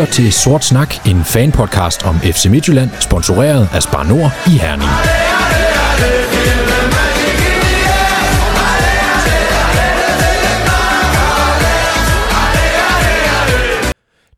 lytter til Sort Snak, en fanpodcast om FC Midtjylland, sponsoreret af Spar Nord i Herning.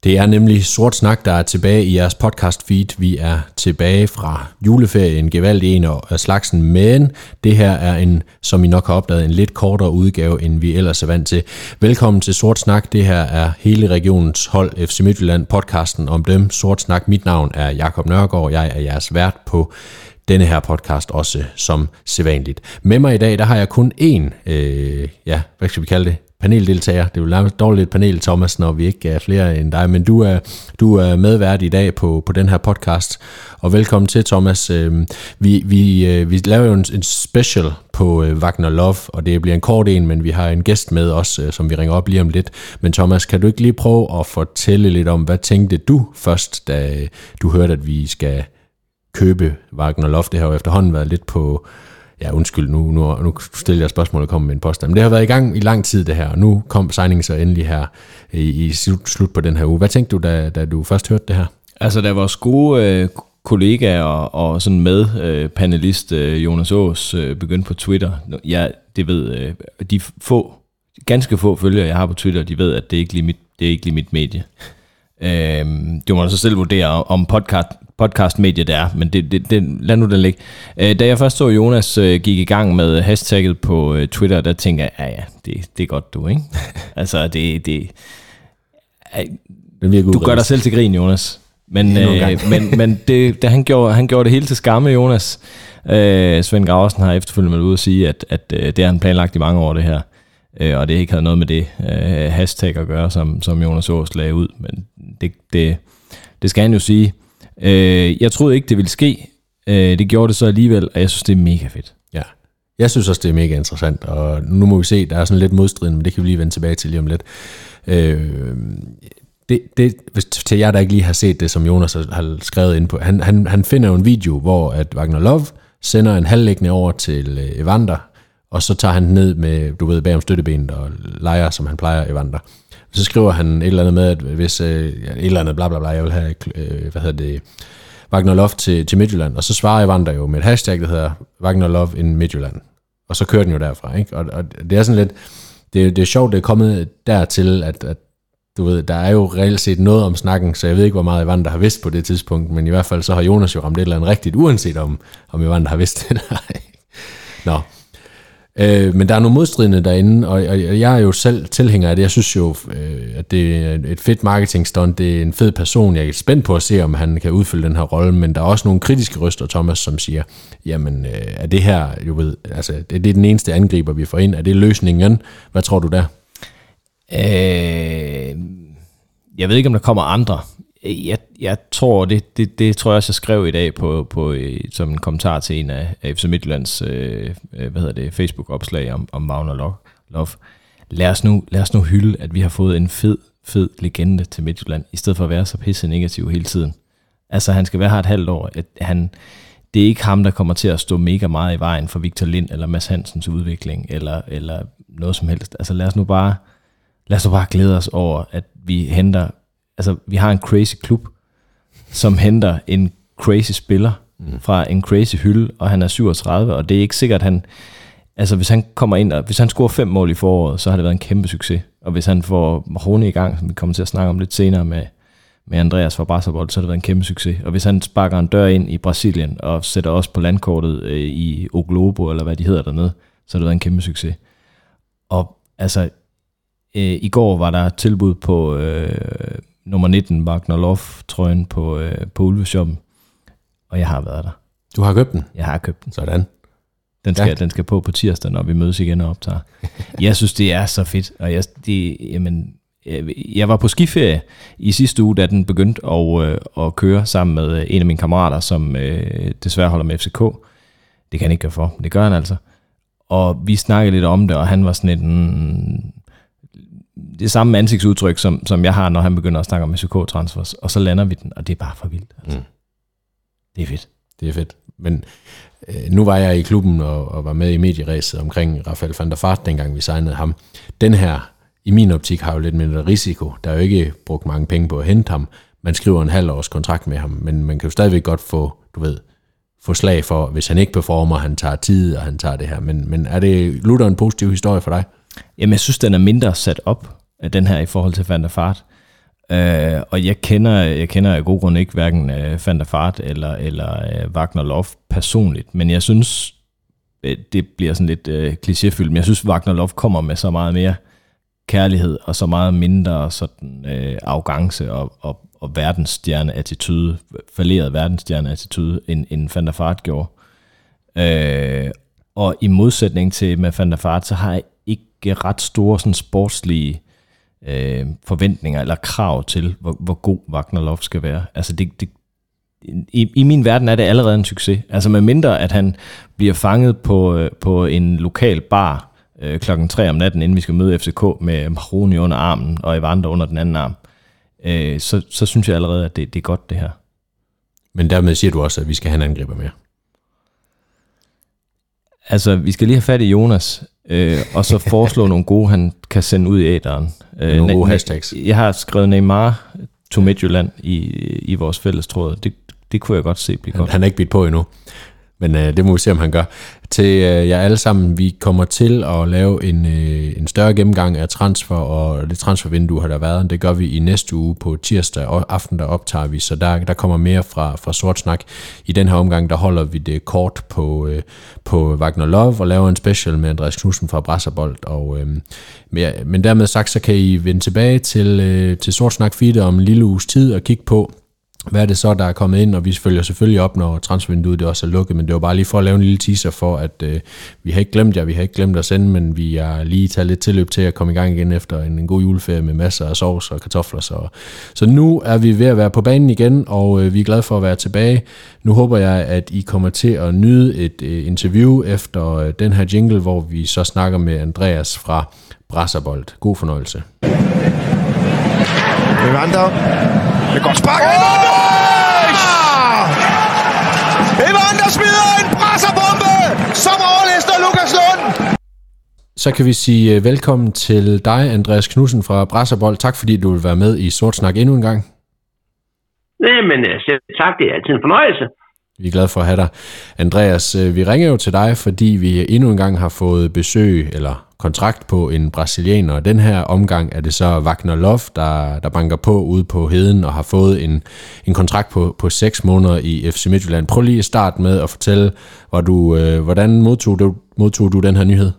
Det er nemlig Sort Snak, der er tilbage i jeres podcast feed. Vi er tilbage fra juleferien, gevald en af slagsen, men det her er en, som I nok har opdaget, en lidt kortere udgave, end vi ellers er vant til. Velkommen til Sort Snak. Det her er hele regionens hold FC Midtjylland, podcasten om dem. Sort Snak, mit navn er Jakob Nørgaard, jeg er jeres vært på denne her podcast også som sædvanligt. Med mig i dag, der har jeg kun én, øh, ja, hvad skal vi kalde det, paneldeltager. Det er jo nærmest dårligt panel, Thomas, når vi ikke er flere end dig, men du er, du er medvært i dag på, på den her podcast, og velkommen til, Thomas. Øhm, vi, vi, øh, vi laver jo en, en special på øh, Wagner Love, og det bliver en kort en, men vi har en gæst med os, øh, som vi ringer op lige om lidt. Men Thomas, kan du ikke lige prøve at fortælle lidt om, hvad tænkte du først, da du hørte, at vi skal købe Wagner Love? Det har jo efterhånden været lidt på ja undskyld, nu, nu, nu stiller jeg spørgsmål og kommer med en påstand. Men det har været i gang i lang tid det her, og nu kom signingen så endelig her i, i slut, slut på den her uge. Hvad tænkte du, da, da du først hørte det her? Altså, da vores gode øh, kollega og, og sådan med øh, panelist øh, Jonas Aas øh, begyndte på Twitter, ja, det ved øh, de få, ganske få følgere, jeg har på Twitter, de ved, at det er ikke lige mit, det er ikke lige mit medie. Øh, du må så selv vurdere, om podcast, podcastmedie det er, men det, det, det, lad nu den ligge. Øh, da jeg først så Jonas øh, gik i gang med hashtagget på øh, Twitter, der tænkte jeg, ja ja, det, det er godt du, ikke? altså det, det, du gør dig selv til grin, Jonas. Men, øh, men, men det, det, han, gjorde, han gjorde det hele til skamme, Jonas. Øh, Svend Graversen har efterfølgende været ude at sige, at, at øh, det har han planlagt i mange år, det her. Øh, og det ikke havde noget med det øh, hashtag at gøre, som, som Jonas Aas lagde ud. Men det, det, det skal han jo sige. Øh, jeg troede ikke, det ville ske. Øh, det gjorde det så alligevel, og jeg synes, det er mega fedt. Ja, jeg synes også, det er mega interessant, og nu må vi se, der er sådan lidt modstridende, men det kan vi lige vende tilbage til lige om lidt. Øh, det, det, hvis, til jer, der ikke lige har set det, som Jonas har skrevet ind på, han, han, han finder jo en video, hvor at Wagner Love sender en halvlæggende over til øh, Evander, og så tager han ned med, du ved, bag om støttebenet og leger, som han plejer Evander. Så skriver han et eller andet med, at hvis øh, et eller andet bla bla bla, jeg vil have, øh, hvad hedder det, Wagner Love til, til Midtjylland. Og så svarer Evander jo med et hashtag, der hedder Wagner Love in Midtjylland. Og så kører den jo derfra, ikke? Og, og det er sådan lidt, det, det er sjovt, det er kommet dertil, at, at du ved, der er jo reelt set noget om snakken, så jeg ved ikke, hvor meget Evander har vidst på det tidspunkt, men i hvert fald så har Jonas jo ramt et eller andet rigtigt, uanset om, om Evander har vidst det eller ej. Nå, Øh, men der er nogle modstridende derinde, og, og jeg er jo selv tilhænger af det. Jeg synes jo, øh, at det er et fedt marketingstunt. Det er en fed person. Jeg er spændt på at se, om han kan udfylde den her rolle, men der er også nogle kritiske røster, Thomas, som siger, jamen, øh, er det her, jo ved, altså, det, det er den eneste angriber, vi får ind. Er det løsningen? Hvad tror du der? Øh, jeg ved ikke, om der kommer andre Øh, jeg, jeg tror, det, det, det tror jeg også, jeg skrev i dag på, på, øh, som en kommentar til en af FC Midtjyllands øh, øh, hvad hedder det, Facebook-opslag om, om Wagner Love. Lad os, nu, lad os nu hylde, at vi har fået en fed, fed legende til Midtjylland, i stedet for at være så pisse negativ hele tiden. Altså, han skal være her et halvt år. At han, det er ikke ham, der kommer til at stå mega meget i vejen for Victor Lind eller Mads Hansens udvikling, eller, eller noget som helst. Altså, lad os nu bare, lad os nu bare glæde os over, at vi henter altså, vi har en crazy klub, som henter en crazy spiller mm. fra en crazy hylde, og han er 37, og det er ikke sikkert, at han, altså hvis han kommer ind, og hvis han scorer fem mål i foråret, så har det været en kæmpe succes. Og hvis han får Mahone i gang, som vi kommer til at snakke om lidt senere med, med Andreas fra Brasserbold, så har det været en kæmpe succes. Og hvis han sparker en dør ind i Brasilien, og sætter os på landkortet øh, i Oglobo, eller hvad de hedder dernede, så har det været en kæmpe succes. Og altså, øh, i går var der tilbud på øh, nummer 19 Wagner Love trøjen på, øh, på Ulveshoppen, og jeg har været der. Du har købt den? Jeg har købt den. Sådan. Den skal, ja. den skal på på tirsdag, når vi mødes igen og optager. jeg synes, det er så fedt, og jeg, det, jamen, jeg var på skiferie i sidste uge, da den begyndte at, øh, at køre sammen med en af mine kammerater, som øh, desværre holder med FCK. Det kan han ikke gøre for, men det gør han altså. Og vi snakkede lidt om det, og han var sådan lidt, mm, det samme ansigtsudtryk, som, som jeg har, når han begynder at snakke om SK transfers og så lander vi den, og det er bare for vildt. Altså. Mm. Det er fedt. Det er fedt. Men øh, nu var jeg i klubben og, og var med i medieræset omkring Rafael van der Fart, dengang vi signede ham. Den her i min optik har jo lidt mindre risiko. Der er jo ikke brugt mange penge på at hente ham. Man skriver en halv års kontrakt med ham, men man kan jo stadigvæk godt få, du ved, få slag for, hvis han ikke performer, han tager tid, og han tager det her. Men, men er det Luther en positiv historie for dig? Jamen, jeg synes, den er mindre sat op, Øh, den her i forhold til Van der Fart. Øh, og jeg kender, jeg kender af god grund ikke hverken øh, Van der Fart eller, eller øh, Wagner Love personligt, men jeg synes, øh, det bliver sådan lidt øh, klichéfyldt, men jeg synes, Wagner Love kommer med så meget mere kærlighed og så meget mindre sådan øh, arrogance og, og, og verdensstjerne-attitude, falderet verdensstjerne-attitude, end, end Van der Fart gjorde. Øh, og i modsætning til med Van der Fart, så har jeg ikke ret store sådan sportslige øh, forventninger eller krav til, hvor, hvor god Wagner Love skal være. Altså det, det, i, I min verden er det allerede en succes. Altså med mindre, at han bliver fanget på, øh, på en lokal bar øh, klokken 3 om natten, inden vi skal møde FCK med Mahroni under armen og Evander under den anden arm, øh, så, så synes jeg allerede, at det, det er godt det her. Men dermed siger du også, at vi skal have en angriber mere. Altså, vi skal lige have fat i Jonas, øh, og så foreslå nogle gode, han kan sende ud i æderen. Øh, nogle gode hashtags. Jeg har skrevet Neymar to Midtjylland i, i vores fælles tråd. Det, det kunne jeg godt se blive godt. Han er ikke bidt på endnu. Men øh, det må vi se, om han gør. Til øh, jer alle sammen, vi kommer til at lave en, øh, en større gennemgang af transfer og det transfervindue har der været. Det gør vi i næste uge på tirsdag og aften, der optager vi, så der, der kommer mere fra, fra Sort Snak. I den her omgang, der holder vi det kort på, øh, på Wagner Love og laver en special med Andreas Knudsen fra Brasserbold. Og, øh, men, men dermed sagt, så kan I vende tilbage til, øh, til Sort Snak feed om en lille uges tid og kigge på, hvad er det så, der er kommet ind, og vi følger selvfølgelig op, når transfervinduet det også er lukket, men det var bare lige for at lave en lille teaser for, at øh, vi har ikke glemt jer, vi har ikke glemt at sende, men vi er lige taget lidt tilløb til at komme i gang igen efter en, en god juleferie med masser af sovs og kartofler. Så, så nu er vi ved at være på banen igen, og øh, vi er glade for at være tilbage. Nu håber jeg, at I kommer til at nyde et øh, interview efter øh, den her jingle, hvor vi så snakker med Andreas fra Brasserbold. God fornøjelse. Evander. Det går spark. Oh! Evander smider en brasserbombe, som overlister Lukas Lund. Så kan vi sige øh, velkommen til dig, Andreas Knudsen fra Brasserbold. Tak fordi du vil være med i Sort Snak endnu en gang. men selv tak, det er altid en fornøjelse. Vi er glade for at have dig. Andreas, øh, vi ringer jo til dig, fordi vi endnu en gang har fået besøg, eller kontrakt på en brasilianer. Den her omgang er det så Wagner Love, der, der banker på ude på heden og har fået en, en kontrakt på, på 6 måneder i FC Midtjylland. Prøv lige at starte med at fortælle, hvor du, øh, hvordan modtog du, modtog du den her nyhed?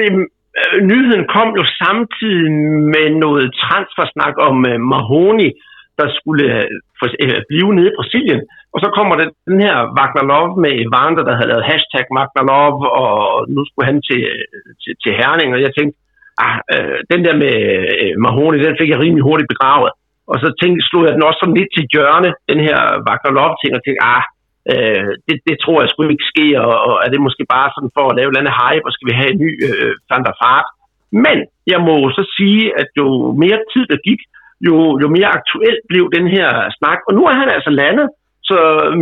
Øh, nyheden kom jo samtidig med noget transfersnak om uh, Mahoney, der skulle øh, for, øh, blive nede i Brasilien. Og så kommer den, den her Wagner Love med Evander, der havde lavet hashtag Wagner Love, og nu skulle han til, til, til Herning, og jeg tænkte, ah, øh, den der med øh, Mahoney, den fik jeg rimelig hurtigt begravet. Og så tænkte, slog jeg den også sådan lidt til hjørne, den her Wagner Love-ting, og tænkte, ah, øh, det, det tror jeg skulle ikke ske, og, og er det måske bare sådan for at lave et andet hype, og skal vi have en ny øh, Van der Fart. Men jeg må så sige, at jo mere tid der gik, jo, jo mere aktuelt blev den her snak, og nu er han altså landet, så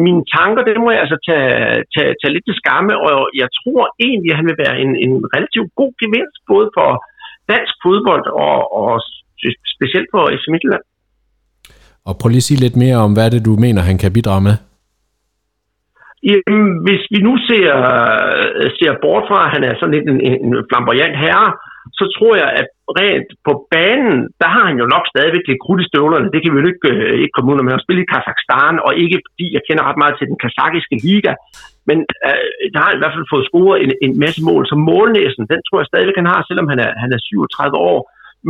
mine tanker, det må jeg altså tage, tage, tage lidt til skamme, og jeg tror egentlig, at han vil være en, en relativt god gevinst, både for dansk fodbold og, og specielt for FC Midtjylland. Og prøv lige at sige lidt mere om, hvad det du mener, han kan bidrage med? Jamen, hvis vi nu ser, ser bort fra, at han er sådan lidt en, en flamboyant herre, så tror jeg, at rent på banen, der har han jo nok stadigvæk lidt krudt i støvlerne. Det kan vi jo ikke, øh, ikke komme ud med. Han har spillet i Kazakhstan, og ikke fordi jeg kender ret meget til den kazakiske liga, men øh, der har han i hvert fald fået scoret en, en masse mål. Så målnæsen, den tror jeg stadigvæk, han har, selvom han er, han er 37 år.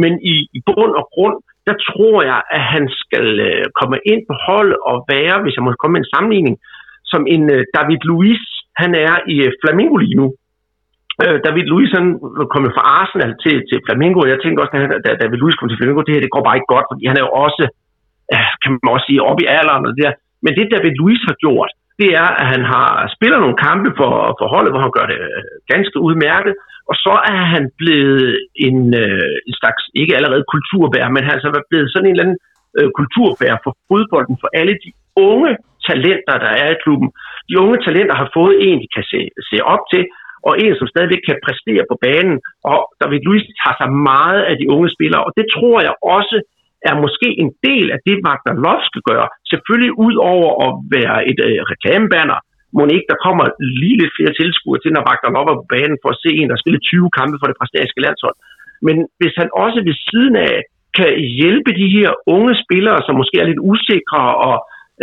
Men i, i bund og grund, der tror jeg, at han skal øh, komme ind på hold og være, hvis jeg må komme med en sammenligning, som en øh, David Luiz, han er i øh, Flamingo lige nu. Øh, David Luiz han kom fra Arsenal til, til Flamengo, og jeg tænkte også, da David Luiz kom til Flamengo, det her det går bare ikke godt, fordi han er jo også, kan man også sige, oppe i alderen og det der. Men det David Luiz har gjort, det er, at han har spillet nogle kampe for, for holdet, hvor han gør det øh, ganske udmærket, og så er han blevet en, øh, en slags, ikke allerede kulturbær, men han er altså blevet sådan en eller anden øh, kulturbær for fodbolden, for alle de unge talenter, der er i klubben. De unge talenter har fået en, de kan se, se op til, og en, som stadigvæk kan præstere på banen. Og David Luiz tager sig meget af de unge spillere, og det tror jeg også er måske en del af det, Wagner Love skal gøre. Selvfølgelig ud over at være et øh, reklamebanner, må ikke der kommer lige lidt flere tilskuere til, når Wagner Love er på banen for at se en, der spiller 20 kampe for det brasilianske landshold. Men hvis han også ved siden af kan hjælpe de her unge spillere, som måske er lidt usikre og,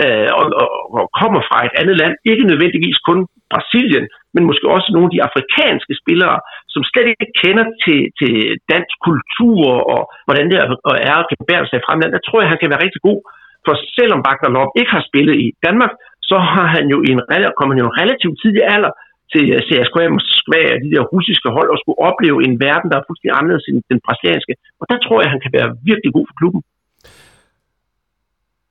øh, og, og, og kommer fra et andet land, ikke nødvendigvis kun Brasilien, men måske også nogle af de afrikanske spillere, som slet ikke kender til, til dansk kultur og hvordan det er at kan bære sig fremlandet. Der tror jeg, han kan være rigtig god. For selvom Wagner Lop ikke har spillet i Danmark, så har han jo en, kommer han jo en relativt tidlig alder til øh, CSKA Moskva og de der russiske hold og skulle opleve en verden, der er fuldstændig anderledes end den brasilianske. Og der tror jeg, han kan være virkelig god for klubben.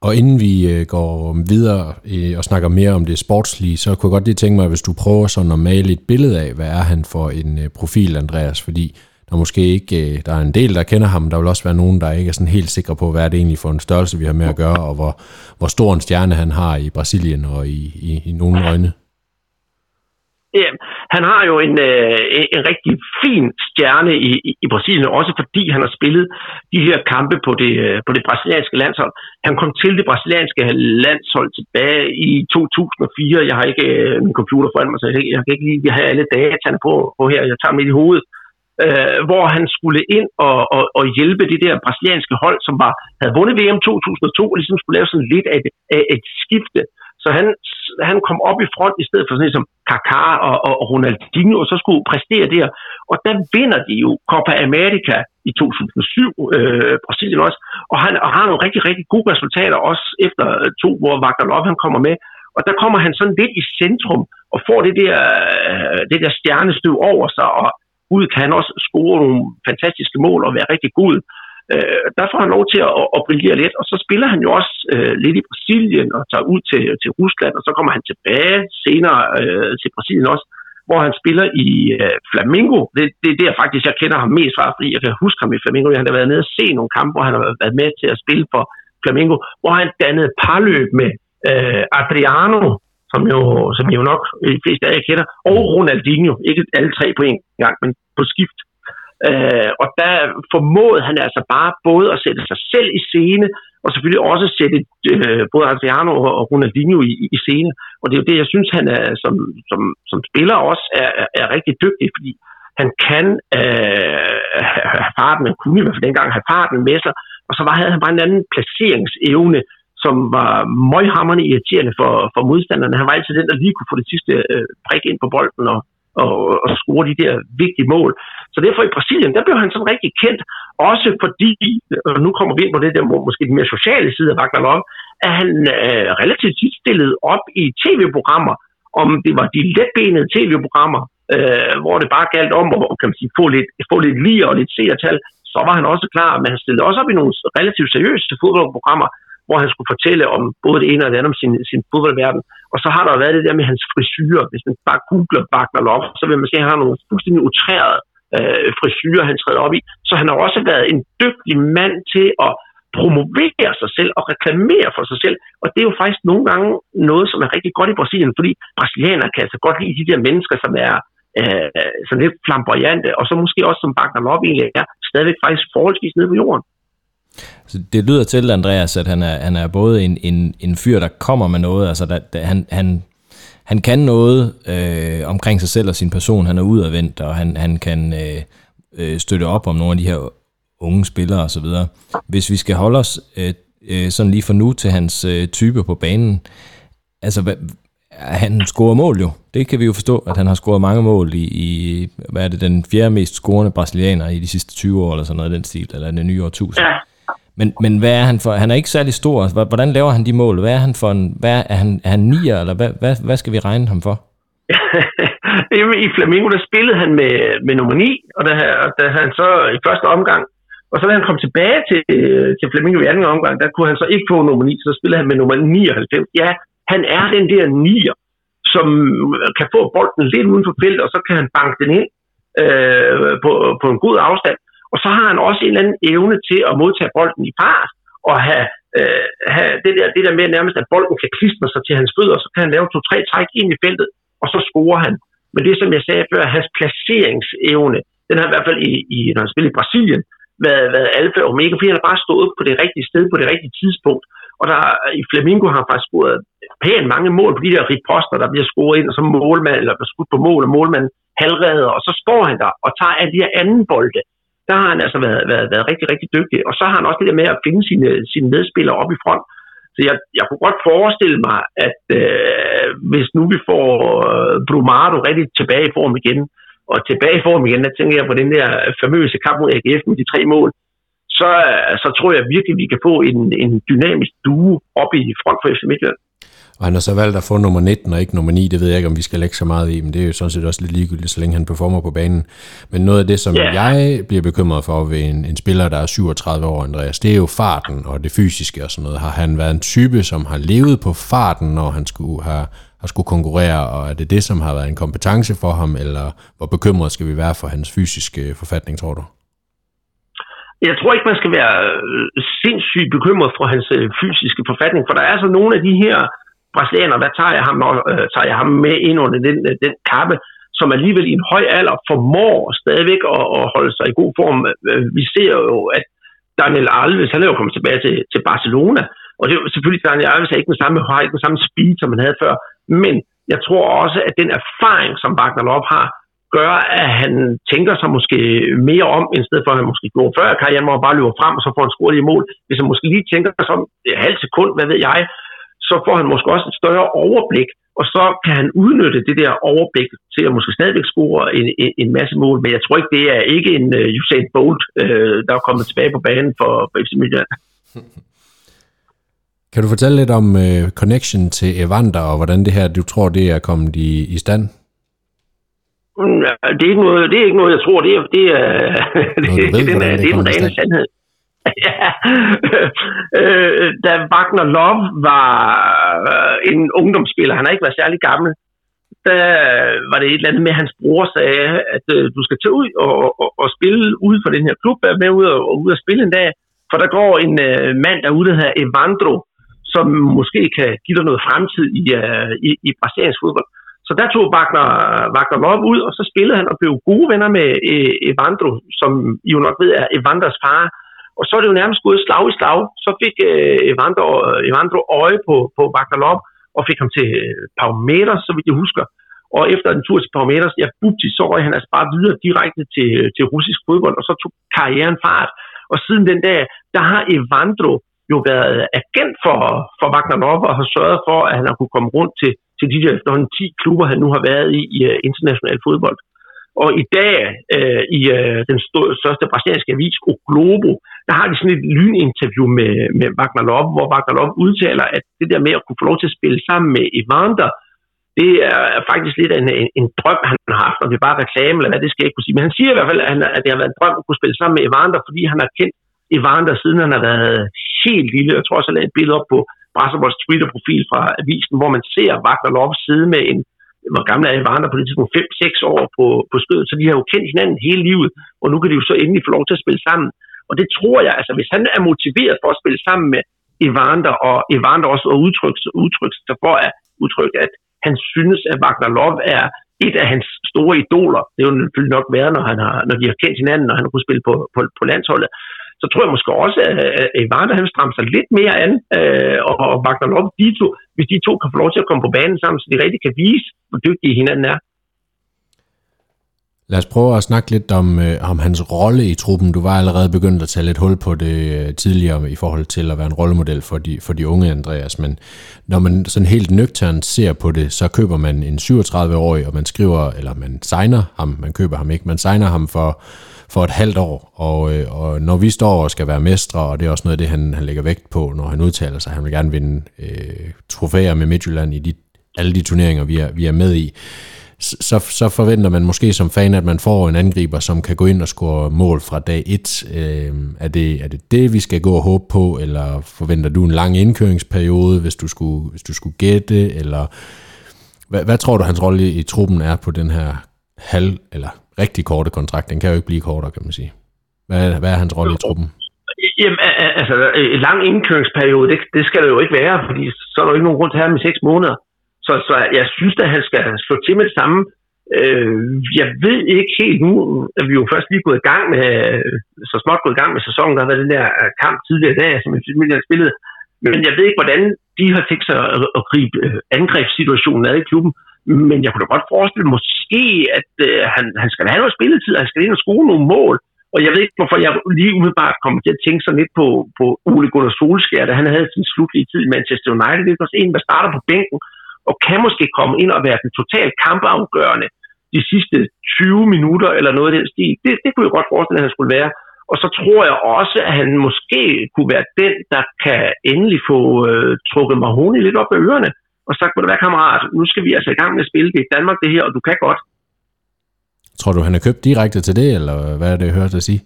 Og inden vi øh, går videre øh, og snakker mere om det sportslige, så kunne jeg godt lige tænke mig, hvis du prøver sådan at male et billede af, hvad er han for en øh, profil, Andreas? Fordi der er måske ikke, der er en del, der kender ham, der vil også være nogen, der ikke er sådan helt sikre på, hvad er det egentlig for en størrelse, vi har med at gøre, og hvor, hvor stor en stjerne han har i Brasilien og i, i, i nogle øjne. Ja, han har jo en, øh, en rigtig fin stjerne i, i, i Brasilien, også fordi han har spillet de her kampe på det, øh, på det brasilianske landshold. Han kom til det brasilianske landshold tilbage i 2004. Jeg har ikke øh, min computer foran mig, så jeg, jeg kan ikke lige have alle dataene på, på her. Jeg tager med i hovedet. Øh, hvor han skulle ind og, og, og hjælpe det der brasilianske hold, som var, havde vundet VM 2002, og ligesom skulle lave sådan lidt af et, af et skifte. Så han, han kom op i front i stedet for sådan som Kaká og, og, og Ronaldinho, og så skulle præstere der. Og der vinder de jo Copa America i 2007, øh, Brasilien også, og han og har nogle rigtig, rigtig gode resultater også efter øh, to, hvor Wagner Love han kommer med. Og der kommer han sådan lidt i centrum og får det der, øh, det der stjernestøv over sig, og ud kan han også score nogle fantastiske mål og være rigtig god. Øh, der får han lov til at, at brillere lidt, og så spiller han jo også øh, lidt i Brasilien og tager ud til, til Rusland, og så kommer han tilbage senere øh, til Brasilien også, hvor han spiller i øh, Flamingo. Det, det er der faktisk, jeg kender ham mest fra, fordi jeg kan huske ham i Flamingo. Han har været nede og se nogle kampe, hvor han har været med til at spille for Flamingo, hvor han dannede parløb med øh, Adriano, som jo, som jo nok de fleste af jer kender, og Ronaldinho. Ikke alle tre på en gang, men på skift. Øh, og der formåede han altså bare både at sætte sig selv i scene, og selvfølgelig også sætte øh, både Adriano og Ronaldinho i, i scene. Og det er jo det, jeg synes, han er, som, som, som spiller også er, er, er rigtig dygtig, fordi han kan øh, have farten, han kunne i hvert fald dengang have farten med sig, og så var, havde han bare en anden placeringsevne, som var møghammerende irriterende for, for modstanderne. Han var altid den, der lige kunne få det sidste øh, prik ind på bolden og, og, og score de der vigtige mål. Så derfor i Brasilien, der blev han sådan rigtig kendt, også fordi, og nu kommer vi ind på det der måske den mere sociale side af Wagner Love, at han øh, relativt tit stillede op i tv-programmer, om det var de letbenede tv-programmer, øh, hvor det bare galt om at kan man sige, få, lidt, få lidt lige og lidt seertal, så var han også klar, men han stillede også op i nogle relativt seriøse fodboldprogrammer, hvor han skulle fortælle om både det ene og det andet om sin, sin fodboldverden. Og så har der været det der med hans frisyrer. Hvis man bare googler Wagner Love, så vil man se, at han har nogle fuldstændig utrærede øh, frisyrer, han træder op i. Så han har også været en dygtig mand til at promovere sig selv og reklamere for sig selv. Og det er jo faktisk nogle gange noget, som er rigtig godt i Brasilien, fordi brasilianere kan altså godt lide de der mennesker, som er øh, sådan lidt flamboyante, og så måske også som Wagner Love egentlig er, stadigvæk faktisk forholdsvis nede på jorden. Så det lyder til, Andreas, at han er, han er både en, en, en fyr, der kommer med noget, altså der, der, han, han, han kan noget øh, omkring sig selv og sin person, han er udadvendt, og han, han kan øh, øh, støtte op om nogle af de her unge spillere osv. Hvis vi skal holde os øh, øh, sådan lige for nu til hans øh, type på banen, altså hvad, han scorer mål jo. Det kan vi jo forstå, at han har scoret mange mål i, i hvad er det, den fjerde mest scorende brasilianer i de sidste 20 år, eller sådan noget den stil, eller den nye årtusind. Ja. Men, men hvad er han for? Han er ikke særlig stor. Hvordan laver han de mål? Hvad er han for en, hvad er han, er han nier, eller hvad, hvad, hvad skal vi regne ham for? I Flamingo, der spillede han med, med nummer 9, og da, da han så i første omgang, og så da han kom tilbage til, til Flamingo i anden omgang, der kunne han så ikke få nummer 9, så spillede han med nummer 99. Ja, han er den der nier, som kan få bolden lidt uden for feltet, og så kan han banke den ind øh, på, på en god afstand. Og så har han også en eller anden evne til at modtage bolden i fart, og have, øh, have det, der, det der med nærmest, at bolden kan klistre sig til hans fødder, så kan han lave to-tre træk ind i feltet, og så scorer han. Men det, som jeg sagde før, hans placeringsevne, den har i hvert fald i, i når han spiller i Brasilien, været, været alfa og omega, fordi han har bare stået på det rigtige sted på det rigtige tidspunkt. Og der, i Flamingo har han faktisk scoret pænt mange mål på de der riposter, der bliver scoret ind, og så målmand, eller skudt på mål, og målmand halvredder, og så står han der og tager alle de her anden bolde. Der har han altså været, været, været rigtig, rigtig dygtig. Og så har han også det der med at finde sine, sine medspillere op i front. Så jeg, jeg kunne godt forestille mig, at øh, hvis nu vi får øh, Brumado rigtig tilbage i form igen, og tilbage i form igen, der tænker jeg på den der famøse kamp mod AGF med de tre mål, så, så tror jeg virkelig, at vi kan få en, en dynamisk duo op i front for FC Midtjylland. Og han har så valgt at få nummer 19 og ikke nummer 9, det ved jeg ikke, om vi skal lægge så meget i, men det er jo sådan set også lidt ligegyldigt, så længe han performer på banen. Men noget af det, som yeah. jeg bliver bekymret for ved en, en spiller, der er 37 år, Andreas, det er jo farten og det fysiske og sådan noget. Har han været en type, som har levet på farten, når han skulle have har skulle konkurrere, og er det det, som har været en kompetence for ham, eller hvor bekymret skal vi være for hans fysiske forfatning, tror du? Jeg tror ikke, man skal være øh, sindssygt bekymret for hans øh, fysiske forfatning, for der er altså nogle af de her brasilianer, der tager jeg ham, øh, tager jeg ham med ind under den, øh, den kappe, som alligevel i en høj alder formår stadigvæk at, at holde sig i god form. Øh, vi ser jo, at Daniel Alves, han er jo kommet tilbage til, til Barcelona, og det er jo selvfølgelig, Daniel Alves er ikke den samme, har ikke den samme speed, som han havde før, men jeg tror også, at den erfaring, som Wagner Lop har, gør, at han tænker sig måske mere om, i stedet for at han måske gjorde før karrieren, hvor han bare løber frem, og så får han scoret i mål. Hvis han måske lige tænker sig om et halvt sekund, hvad ved jeg, så får han måske også et større overblik, og så kan han udnytte det der overblik til at måske stadigvæk score en, en, en masse mål. Men jeg tror ikke, det er ikke en uh, Usain Bolt, uh, der er kommet tilbage på banen for, for FC Midtjylland. Kan du fortælle lidt om uh, connection til Evander, og hvordan det her, du tror, det er kommet i, i stand? Mm, det er ikke noget, det er ikke noget jeg tror. Det er, det er, det, ved, det, den, det er den rene sandhed. ja. øh, da Wagner Love var øh, en ungdomsspiller, han har ikke været særlig gammel, der var det et eller andet med, at hans bror sagde, at øh, du skal tage ud og, og, og spille ud for den her klub, være med ud og, og ud og spille en dag, for der går en øh, mand derude, der hedder Evandro, som måske kan give dig noget fremtid i, øh, i, i brasiliansk fodbold. Så der tog Wagner, Wagner Love ud, og så spillede han og blev gode venner med øh, Evandro, som I jo nok ved er Evanders far. Og så er det jo nærmest gået slag i slag. Så fik øh, Evandro, Evandro øje på, på Wagner og fik ham til øh, Palmeiras, så vidt jeg husker. Og efter en tur til Palmeiras, ja, bupti, så røg han altså bare videre direkte til, øh, til russisk fodbold, og så tog karrieren fart. Og siden den dag, der har Evandro jo været agent for, for Wagner og har sørget for, at han har kunne komme rundt til, til de der efterhånden 10 klubber, han nu har været i i øh, international fodbold. Og i dag, øh, i øh, den største, største brasilianske avis, O Globo, der har de sådan et lyninterview med, med Wagner Love, hvor Wagner Love udtaler, at det der med at kunne få lov til at spille sammen med Evander, det er faktisk lidt en, en, en drøm, han har haft, og det er bare reklame, eller hvad det skal jeg ikke kunne sige. Men han siger i hvert fald, at, han, at det har været en drøm at kunne spille sammen med Evander, fordi han har kendt Evander, siden han har været helt lille. Jeg tror også, jeg lagde et billede op på Brasserbolds Twitter-profil fra avisen, hvor man ser Wagner Love sidde med en, hvor gammel er Evander på det tidspunkt, 5-6 år på, på skødet, så de har jo kendt hinanden hele livet, og nu kan de jo så endelig få lov til at spille sammen. Og det tror jeg, altså hvis han er motiveret for at spille sammen med Evander, og Evander også har udtrykt, udtrykt sig for at udtrykke, at han synes, at Wagner Love er et af hans store idoler. Det er jo selvfølgelig nok været, når, han har, når de har kendt hinanden, og han har kunnet spille på, på, på landsholdet så tror jeg måske også, at Evander han strammer sig lidt mere an, øh, og, og Wagner op de to, hvis de to kan få lov til at komme på banen sammen, så de rigtig kan vise, hvor dygtige hinanden er. Lad os prøve at snakke lidt om, øh, om hans rolle i truppen. Du var allerede begyndt at tage lidt hul på det øh, tidligere i forhold til at være en rollemodel for de, for de unge, Andreas. Men når man sådan helt nøgternt ser på det, så køber man en 37-årig, og man skriver, eller man signer ham, man køber ham ikke, man signer ham for for et halvt år, og, øh, og når vi står og skal være mestre, og det er også noget af det, han, han lægger vægt på, når han udtaler sig, han vil gerne vinde øh, trofæer med Midtjylland i de, alle de turneringer, vi er, vi er med i, så, så forventer man måske som fan, at man får en angriber, som kan gå ind og score mål fra dag 1. Øh, er, det, er det det, vi skal gå og håbe på, eller forventer du en lang indkøringsperiode, hvis du skulle, hvis du skulle gætte, eller hvad, hvad tror du, hans rolle i, i truppen er på den her halv, eller rigtig korte kontrakt. Den kan jo ikke blive kortere, kan man sige. Hvad, hvad er hans rolle i truppen? Jamen, altså, en lang indkøringsperiode, det, det skal det jo ikke være, fordi så er der jo ikke nogen grund til at have med seks måneder. Så, så jeg synes at han skal slå til med det samme. Øh, jeg ved ikke helt nu, at vi jo først lige gået i gang med, så småt gået i gang med sæsonen, der har været den der kamp tidligere i dag, som har spillet. Men jeg ved ikke, hvordan de har tænkt sig at, at gribe øh, angrebssituationen ad i klubben. Men jeg kunne da godt forestille måske, at øh, han, han skal have noget spilletid, han skal ind og score nogle mål. Og jeg ved ikke, hvorfor jeg lige umiddelbart kommer til at tænke sådan lidt på, på Ole Gunnar Solskjaer, da han havde sin slutlige tid i Manchester United. Det er også en, der starter på bænken, og kan måske komme ind og være den totalt kampafgørende de sidste 20 minutter eller noget af den stil. Det, det kunne jeg godt forestille, at han skulle være. Og så tror jeg også, at han måske kunne være den, der kan endelig få øh, trukket Mahoney lidt op af ørerne, og sagt, må det være kammerat, nu skal vi altså i gang med at spille det i Danmark det her, og du kan godt. Tror du, han er købt direkte til det, eller hvad er det, jeg hørte dig sige?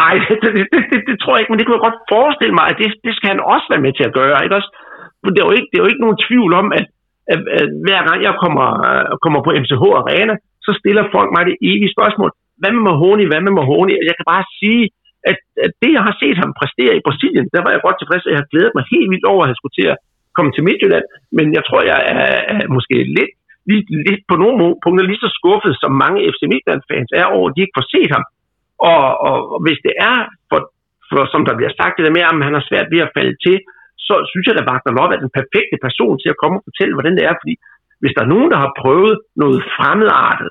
Nej, det, det, det, det, tror jeg ikke, men det kunne jeg godt forestille mig, at det, det skal han også være med til at gøre. Ikke også? Det, er jo ikke, det er jo ikke nogen tvivl om, at, at, at hver gang jeg kommer, uh, kommer på MCH Arena, så stiller folk mig det evige spørgsmål. Hvad med Mahoney? Hvad med Mahoney? Jeg kan bare sige, at, at det, jeg har set ham præstere i Brasilien, der var jeg godt tilfreds, at jeg har glædet mig helt vildt over, at han skulle til at komme til Midtjylland. Men jeg tror, jeg er, er måske lidt, lidt, lidt på nogle punkter lige så skuffet, som mange FC Midtjylland-fans er over, at de ikke får set ham. Og, og, og hvis det er, for, for, som der bliver sagt, det der med, at han har svært ved at falde til, så synes jeg, at Wagner Love er den perfekte person til at komme og fortælle, hvordan det er. Fordi hvis der er nogen, der har prøvet noget fremmedartet,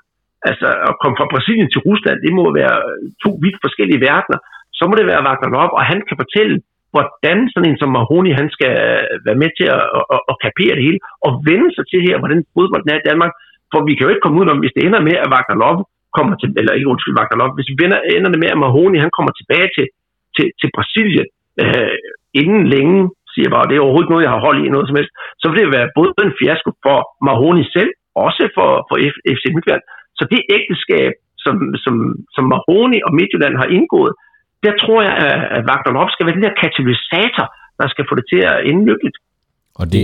altså at komme fra Brasilien til Rusland, det må være to vidt forskellige verdener, så må det være Wagner Love, og han kan fortælle, hvordan sådan en som Mahoney, han skal øh, være med til at, at, at kapere det hele, og vende sig til her, hvordan fodbolden er i Danmark. For vi kan jo ikke komme ud om, hvis det ender med, at Wagner Love kommer til, eller ikke undskyld, Wagner Love, hvis vi ender det med, at Mahoney, han kommer tilbage til, til, til Brasilien øh, inden længe, siger jeg bare, det er overhovedet noget, jeg har hold i noget som helst, så vil det være både en fiasko for Mahoney selv, også for, for FC Midtjylland. Så det ægteskab, som, som, som Mahoney og Midtjylland har indgået, der tror jeg, at Wagner Love skal være den der katalysator, der skal få det til at ende lykkeligt. Og det,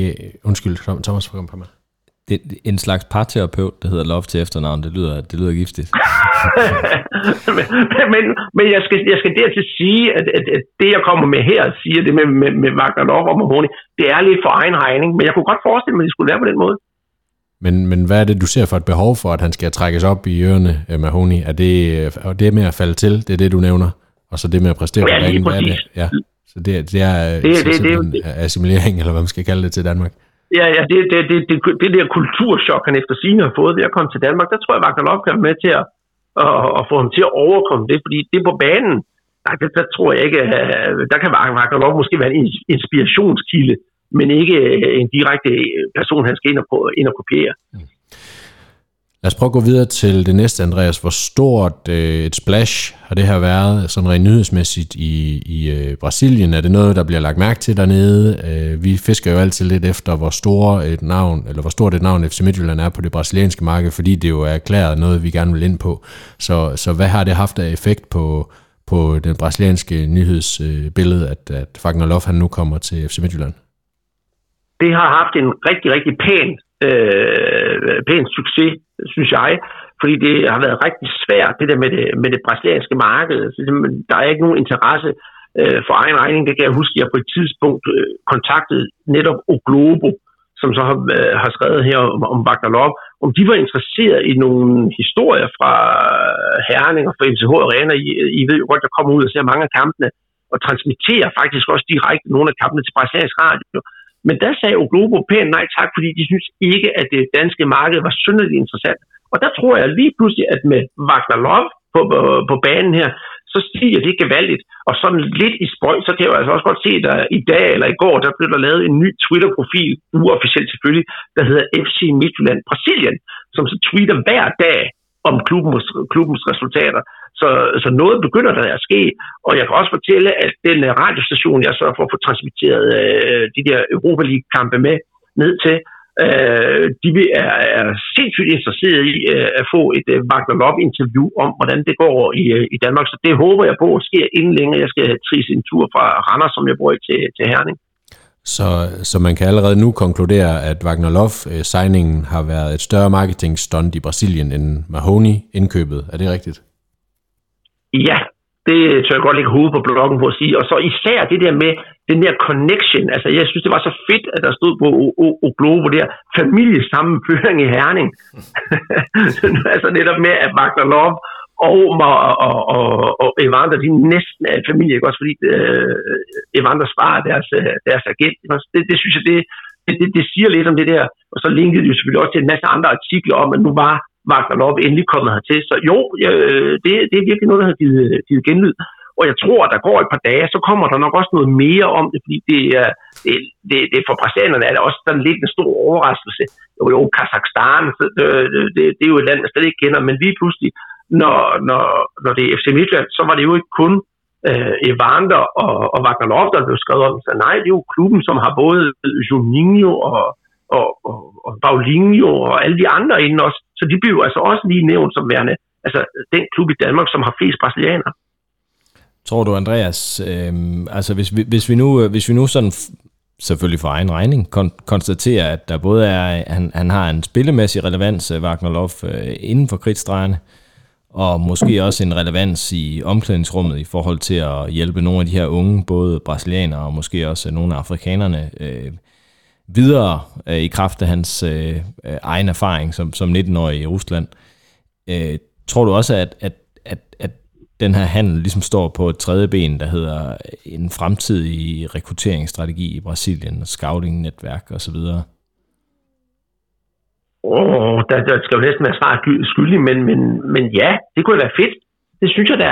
undskyld, Thomas, for på mig. Det er en slags parterapeut, der hedder Love til efternavn. Det lyder, det lyder giftigt. men, men, men jeg, skal, jeg skal dertil sige, at, at, at det, jeg kommer med her, siger det med, med, med Wagner Love og Mahoney, det er lidt for egen regning. Men jeg kunne godt forestille mig, at det skulle være på den måde. Men, men hvad er det, du ser for et behov for, at han skal trækkes op i ørerne, Mahoney? Er det, er det med at falde til? Det er det, du nævner? Og så det med at præstere ja, på banen, hvad er det? Ja. Så det, det er det, det, det, det, assimilering, eller hvad man skal kalde det til Danmark. Ja, ja det, det, det, det, det der kulturschok, han efter sine har fået ved at komme til Danmark, der tror jeg, Wagner kan være med til at, at, at få ham til at overkomme det, fordi det på banen, der, der, der tror jeg ikke, der kan Wagner Love måske være en inspirationskilde, men ikke en direkte person, han skal ind og, ind og kopiere. Mm. Lad os prøve at gå videre til det næste, Andreas. Hvor stort øh, et splash har det her været, sådan rent nyhedsmæssigt i, i øh, Brasilien? Er det noget, der bliver lagt mærke til dernede? Øh, vi fisker jo altid lidt efter, hvor, store et navn, eller hvor stort et navn FC Midtjylland er på det brasilianske marked, fordi det jo er erklæret noget, vi gerne vil ind på. Så, så hvad har det haft af effekt på, på den brasilianske nyhedsbillede, øh, at, at Fagner Lof, han nu kommer til FC Midtjylland? Det har haft en rigtig, rigtig pæn, øh, pæn succes synes jeg, fordi det har været rigtig svært, det der med det, med det brasilianske marked. Så der er ikke nogen interesse øh, for egen regning. Det kan jeg huske, at jeg på et tidspunkt øh, kontaktede netop O Globo, som så har, øh, har skrevet her om, om Wagner Love, om de var interesseret i nogle historier fra øh, Herning og fra MCH Arena. I, I ved jo godt, jeg kommer ud og ser mange af kampene, og transmitterer faktisk også direkte nogle af kampene til brasiliansk radio. Men der sagde Oglobo pænt nej tak, fordi de synes ikke, at det danske marked var synderligt interessant. Og der tror jeg lige pludselig, at med Wagner Love på, på, på banen her, så stiger det gevaldigt. Og sådan lidt i spøj, så kan jeg jo altså også godt se, at der i dag eller i går, der blev der lavet en ny Twitter-profil, uofficielt selvfølgelig, der hedder FC Midtjylland Brasilien, som så tweeter hver dag om klubbens, klubbens resultater. Så, så noget begynder der at ske, og jeg kan også fortælle, at den øh, radiostation, jeg så for få transmitteret øh, de der Europa League-kampe med ned til, øh, de er, er sindssygt interesserede i øh, at få et øh, Wagner Love-interview om, hvordan det går i, øh, i Danmark. Så det håber jeg på sker inden længe. Jeg skal trise en tur fra Randers, som jeg bor i, til, til Herning. Så, så man kan allerede nu konkludere, at Wagner Love-signingen øh, har været et større marketing stunt i Brasilien end Mahoney indkøbet. Er det rigtigt? Ja, Det tør jeg godt lægge hovedet på bloggen på at sige. Og så især det der med den der connection. Altså, jeg synes, det var så fedt, at der stod på O Globo der, familiesammenføring i Herning. altså netop med, at Magda Love og, og, og, og, og Evander, de næsten er familie, ikke også fordi øh, Evander sparer deres, øh, deres agent. Det, det synes jeg, det, det, det, det siger lidt om det der. Og så linkede de jo selvfølgelig også til en masse andre artikler om, at nu var Wagner Love endelig kommet hertil. Så jo, øh, det, det er virkelig noget, der har givet, givet genlyd. Og jeg tror, at der går et par dage, så kommer der nok også noget mere om det, fordi det, det, det, det for brasilianerne er det også sådan lidt en stor overraskelse. Jo, jo, Kazakhstan, øh, det, det, det er jo et land, jeg slet ikke kender, men lige pludselig, når, når, når det er FC Midtjylland, så var det jo ikke kun øh, Evander og, og Wagner Love, der blev skrevet om. Så nej, det er jo klubben, som har både Juninho og, og, og, og Paulinho og alle de andre inden også. Så de bliver altså også lige nævnt som værende altså den klub i Danmark, som har flest brasilianere. Tror du, Andreas, øh, altså hvis vi, hvis, vi nu, øh, hvis vi nu sådan selvfølgelig for egen regning, kon- konstaterer, at der både er, han, han har en spillemæssig relevans, øh, Wagner Love, øh, inden for kridtstregerne, og måske også en relevans i omklædningsrummet i forhold til at hjælpe nogle af de her unge, både brasilianere og måske også nogle af afrikanerne, øh, videre øh, i kraft af hans øh, øh egen erfaring som, som 19-årig i Rusland. Øh, tror du også, at, at, at, at den her handel ligesom står på et tredje ben, der hedder en fremtidig rekrutteringsstrategi i Brasilien, scouting-netværk osv.? Åh, oh, der, der skal jo næsten være svar skyldig, men, men, men ja, det kunne være fedt. Det synes jeg da.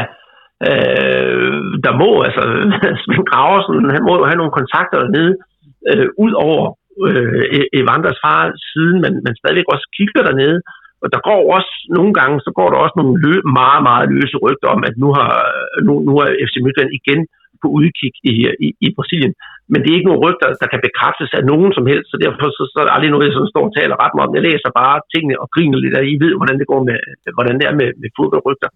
Øh, der må, altså, Svend Graversen, han må jo have nogle kontakter dernede, øh, ud over øh, e- Evanders far, siden men man stadigvæk også kigger dernede. Og der går også, nogle gange, så går der også nogle lø, meget, meget løse rygter om, at nu, har, øh, nu, nu er FC Midtjylland igen på udkig i, i, i Brasilien. Men det er ikke nogen rygter, der kan bekræftes af nogen som helst, så derfor så, så er det aldrig noget, jeg sådan står og taler ret meget om. Jeg læser bare tingene og griner lidt, og I ved, hvordan det går med, hvordan det er med, med fodboldrygter.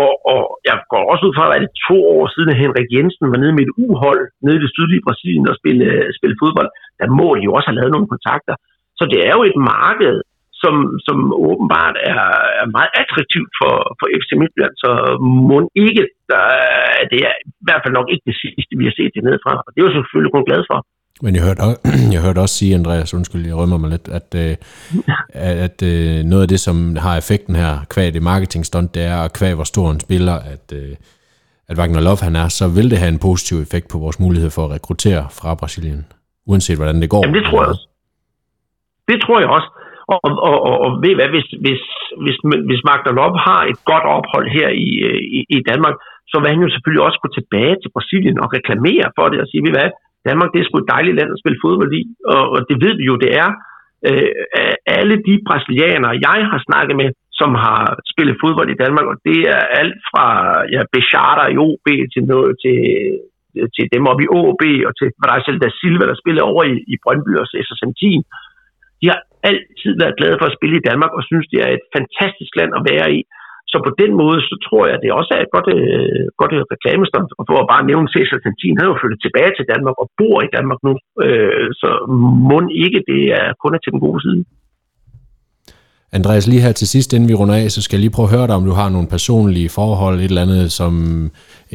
Og, og jeg går også ud fra, at det to år siden, at Henrik Jensen var nede med et uhold nede i det sydlige Brasilien og spille, spille fodbold, der må de jo også have lavet nogle kontakter. Så det er jo et marked, som, som åbenbart er, er meget attraktivt for, for FC Midtjylland, så må ikke, der, det er i hvert fald nok ikke det sidste, vi har set det nedefra, og det er jeg selvfølgelig kun glad for. Men jeg hørte, jeg hørte også sige, Andreas, undskyld, jeg rømmer mig lidt, at, øh, at, at øh, noget af det, som har effekten her, kvæg det marketingstunt, det er, at kvæg hvor stor en spiller, at, øh, at Wagner Love han er, så vil det have en positiv effekt på vores mulighed for at rekruttere fra Brasilien, uanset hvordan det går. Jamen det tror jeg også. Det tror jeg også. Og, og, og, og ved hvad, hvis, hvis, hvis, hvis Magda Lop har et godt ophold her i, i, i Danmark, så vil han jo selvfølgelig også gå tilbage til Brasilien og reklamere for det og sige, ved hvad, Danmark det er sgu et dejligt land at spille fodbold i, og, og det ved vi jo, det er. Øh, alle de brasilianere, jeg har snakket med, som har spillet fodbold i Danmark, og det er alt fra ja, Bechata i OB til, noget, til, til dem oppe i OB, og til Brasil da Silva, der spiller over i, i Brøndby og SSM 10. De har altid været glade for at spille i Danmark, og synes, det er et fantastisk land at være i. Så på den måde, så tror jeg, at det også er et godt, øh, godt reklamestund. Og for at bare nævne Cæsar Santin, han er jo flyttet tilbage til Danmark og bor i Danmark nu. Øh, så må ikke det er kun er til den gode side. Andreas, lige her til sidst, inden vi runder af, så skal jeg lige prøve at høre dig, om du har nogle personlige forhold, et eller andet som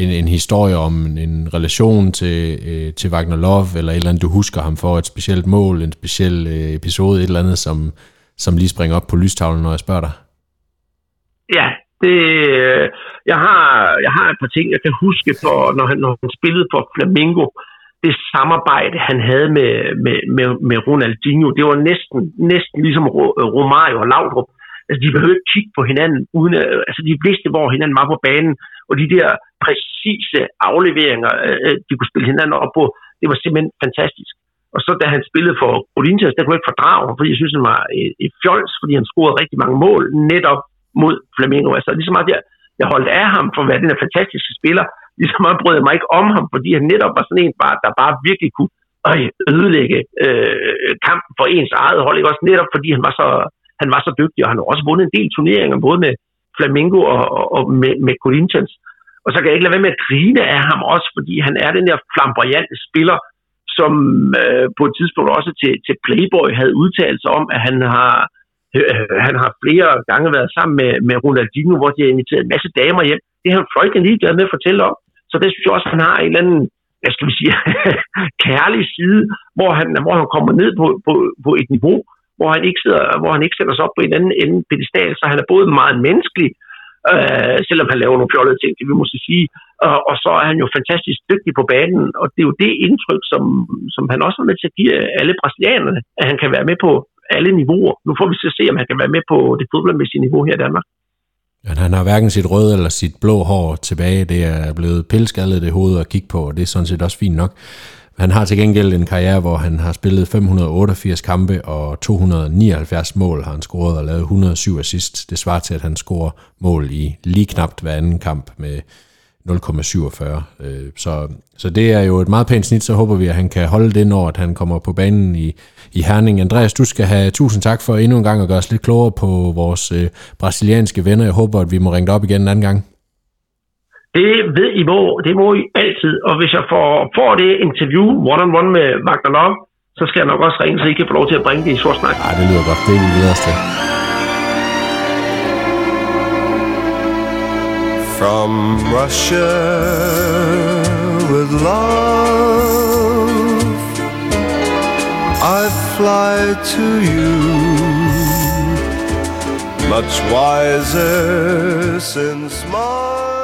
en, en historie om en relation til, øh, til Wagner Love, eller et eller andet, du husker ham for, et specielt mål, en speciel øh, episode, et eller andet, som, som lige springer op på lystavlen, når jeg spørger dig. Ja, det, øh, jeg, har, jeg har et par ting, jeg kan huske, for, når, han, når han spillede for Flamingo, det samarbejde, han havde med, med, med, med Ronaldinho, det var næsten, næsten ligesom øh, Romario og Laudrup. Altså, de behøvede ikke kigge på hinanden, uden at, altså, de vidste, hvor hinanden var på banen, og de der præcise afleveringer, øh, øh, de kunne spille hinanden op på, det var simpelthen fantastisk. Og så da han spillede for Corinthians, der kunne jeg ikke fordrage ham, fordi jeg synes, han var et, et fjols, fordi han scorede rigtig mange mål netop mod Flamengo. Altså ligesom at jeg, jeg holdt af ham for at være den her fantastiske spiller, ligesom meget brød jeg mig ikke om ham, fordi han netop var sådan en, bare, der bare virkelig kunne øj, ødelægge øh, kampen for ens eget hold, ikke? også netop fordi han var så, han var så dygtig, og han har også vundet en del turneringer, både med Flamengo og, og, og med, med Corinthians. Og så kan jeg ikke lade være med at grine af ham også, fordi han er den der flamboyante spiller, som øh, på et tidspunkt også til, til Playboy havde udtalt sig om, at han har, øh, han har flere gange været sammen med, med Ronaldinho, hvor de har inviteret en masse damer hjem, Det er han lige ligeglad med at fortælle om. Så det synes jeg også, han har en eller anden, hvad skal vi sige, kærlig side, hvor han, hvor han kommer ned på, på, på et niveau, hvor han ikke sidder, hvor han ikke sætter sig op på en anden ende pedestal, så han er både meget menneskelig, øh, selvom han laver nogle fjollede ting, det vi måske sige, og, og så er han jo fantastisk dygtig på banen, og det er jo det indtryk, som, som han også er med til at give alle brasilianerne, at han kan være med på alle niveauer. Nu får vi så se, om han kan være med på det fodboldmæssige niveau her i Danmark. Ja, han har hverken sit røde eller sit blå hår tilbage. Det er blevet pilskaldet det hoved at kigge på, og det er sådan set også fint nok. Han har til gengæld en karriere, hvor han har spillet 588 kampe og 279 mål har han scoret og lavet 107 assist. Det svarer til, at han scorer mål i lige knapt hver anden kamp med 0,47. Øh, så, så det er jo et meget pænt snit, så håber vi, at han kan holde det, når at han kommer på banen i, i Herning. Andreas, du skal have tusind tak for endnu en gang at gøre os lidt klogere på vores øh, brasilianske venner. Jeg håber, at vi må ringe dig op igen en anden gang. Det ved I må, det må I altid. Og hvis jeg får, får det interview one-on-one med Magda Love, så skal jeg nok også ringe, så I kan få lov til at bringe det i sort snak. Ej, det lyder godt. Det er vi glæder os til. From Russia with love. I fly to you Much wiser since my